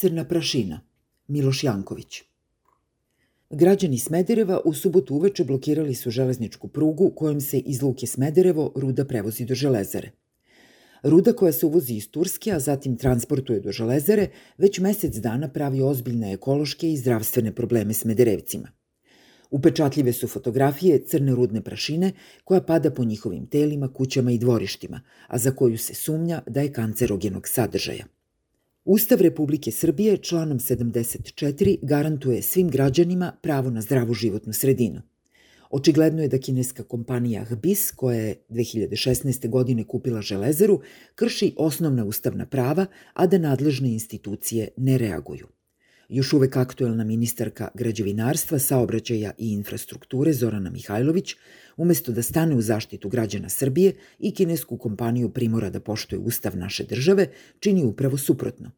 Crna prašina. Miloš Janković. Građani Smedereva u subotu uveče blokirali su železničku prugu kojom se iz Luke Smederevo ruda prevozi do železare. Ruda koja se uvozi iz Turske, a zatim transportuje do železare, već mesec dana pravi ozbiljne ekološke i zdravstvene probleme Smederevcima. Upečatljive su fotografije crne rudne prašine koja pada po njihovim telima, kućama i dvorištima, a za koju se sumnja da je kancerogenog sadržaja. Ustav Republike Srbije članom 74 garantuje svim građanima pravo na zdravu životnu sredinu. Očigledno je da kineska kompanija HBIS, koja je 2016. godine kupila železaru, krši osnovna ustavna prava, a da nadležne institucije ne reaguju. Još uvek aktuelna ministarka građevinarstva, saobraćaja i infrastrukture Zorana Mihajlović, umesto da stane u zaštitu građana Srbije i kinesku kompaniju primora da poštuje ustav naše države, čini upravo suprotno.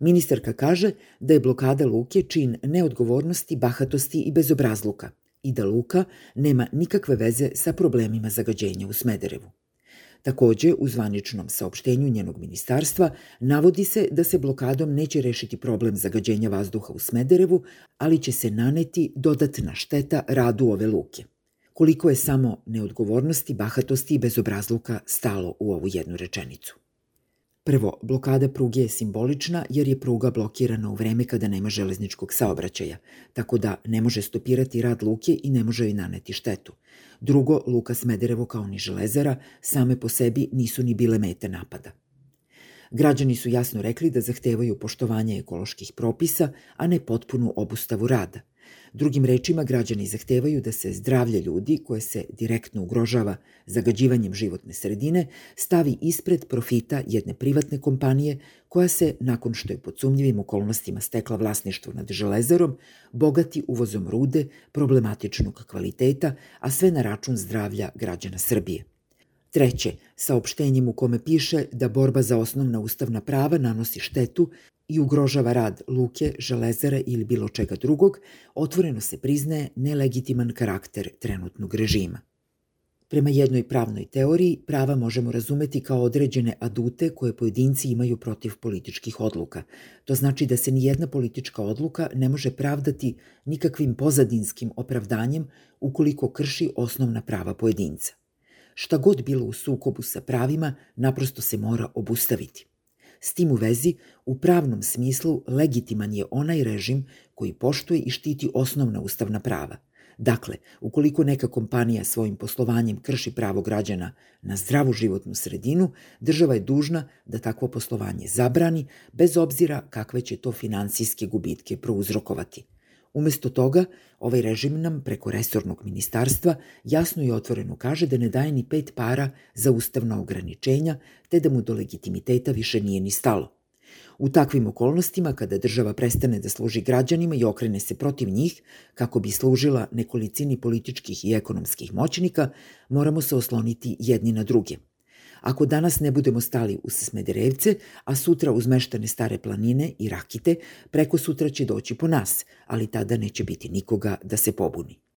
Ministarka kaže da je blokada Luke čin neodgovornosti, bahatosti i bezobrazluka i da Luka nema nikakve veze sa problemima zagađenja u Smederevu. Takođe, u zvaničnom saopštenju njenog ministarstva navodi se da se blokadom neće rešiti problem zagađenja vazduha u Smederevu, ali će se naneti dodatna šteta radu ove luke. Koliko je samo neodgovornosti, bahatosti i bezobrazluka stalo u ovu jednu rečenicu. Prvo, blokada pruge je simbolična jer je pruga blokirana u vreme kada nema železničkog saobraćaja, tako da ne može stopirati rad luke i ne može joj naneti štetu. Drugo, Luka Smederevo kao ni železara same po sebi nisu ni bile mete napada. Građani su jasno rekli da zahtevaju poštovanje ekoloških propisa, a ne potpunu obustavu rada – Drugim rečima, građani zahtevaju da se zdravlje ljudi, koje se direktno ugrožava zagađivanjem životne sredine, stavi ispred profita jedne privatne kompanije koja se, nakon što je pod sumnjivim okolnostima stekla vlasništvo nad železarom, bogati uvozom rude problematičnog kvaliteta, a sve na račun zdravlja građana Srbije. Treće, saopštenjem u kome piše da borba za osnovna ustavna prava nanosi štetu i ugrožava rad luke, železare ili bilo čega drugog, otvoreno se priznaje nelegitiman karakter trenutnog režima. Prema jednoj pravnoj teoriji, prava možemo razumeti kao određene adute koje pojedinci imaju protiv političkih odluka. To znači da se ni jedna politička odluka ne može pravdati nikakvim pozadinskim opravdanjem ukoliko krši osnovna prava pojedinca. Šta god bilo u sukobu sa pravima, naprosto se mora obustaviti. S tim u vezi, u pravnom smislu legitiman je onaj režim koji poštuje i štiti osnovna ustavna prava. Dakle, ukoliko neka kompanija svojim poslovanjem krši pravo građana na zdravu životnu sredinu, država je dužna da takvo poslovanje zabrani, bez obzira kakve će to finansijske gubitke prouzrokovati – Umesto toga, ovaj režim nam preko resornog ministarstva jasno i otvoreno kaže da ne daje ni pet para za ustavna ograničenja, te da mu do legitimiteta više nije ni stalo. U takvim okolnostima, kada država prestane da služi građanima i okrene se protiv njih, kako bi služila nekolicini političkih i ekonomskih moćnika, moramo se osloniti jedni na druge – Ako danas ne budemo stali uz Smederevce, a sutra uz meštane Stare planine i Rakite, preko sutra će doći po nas, ali tada neće biti nikoga da se pobuni.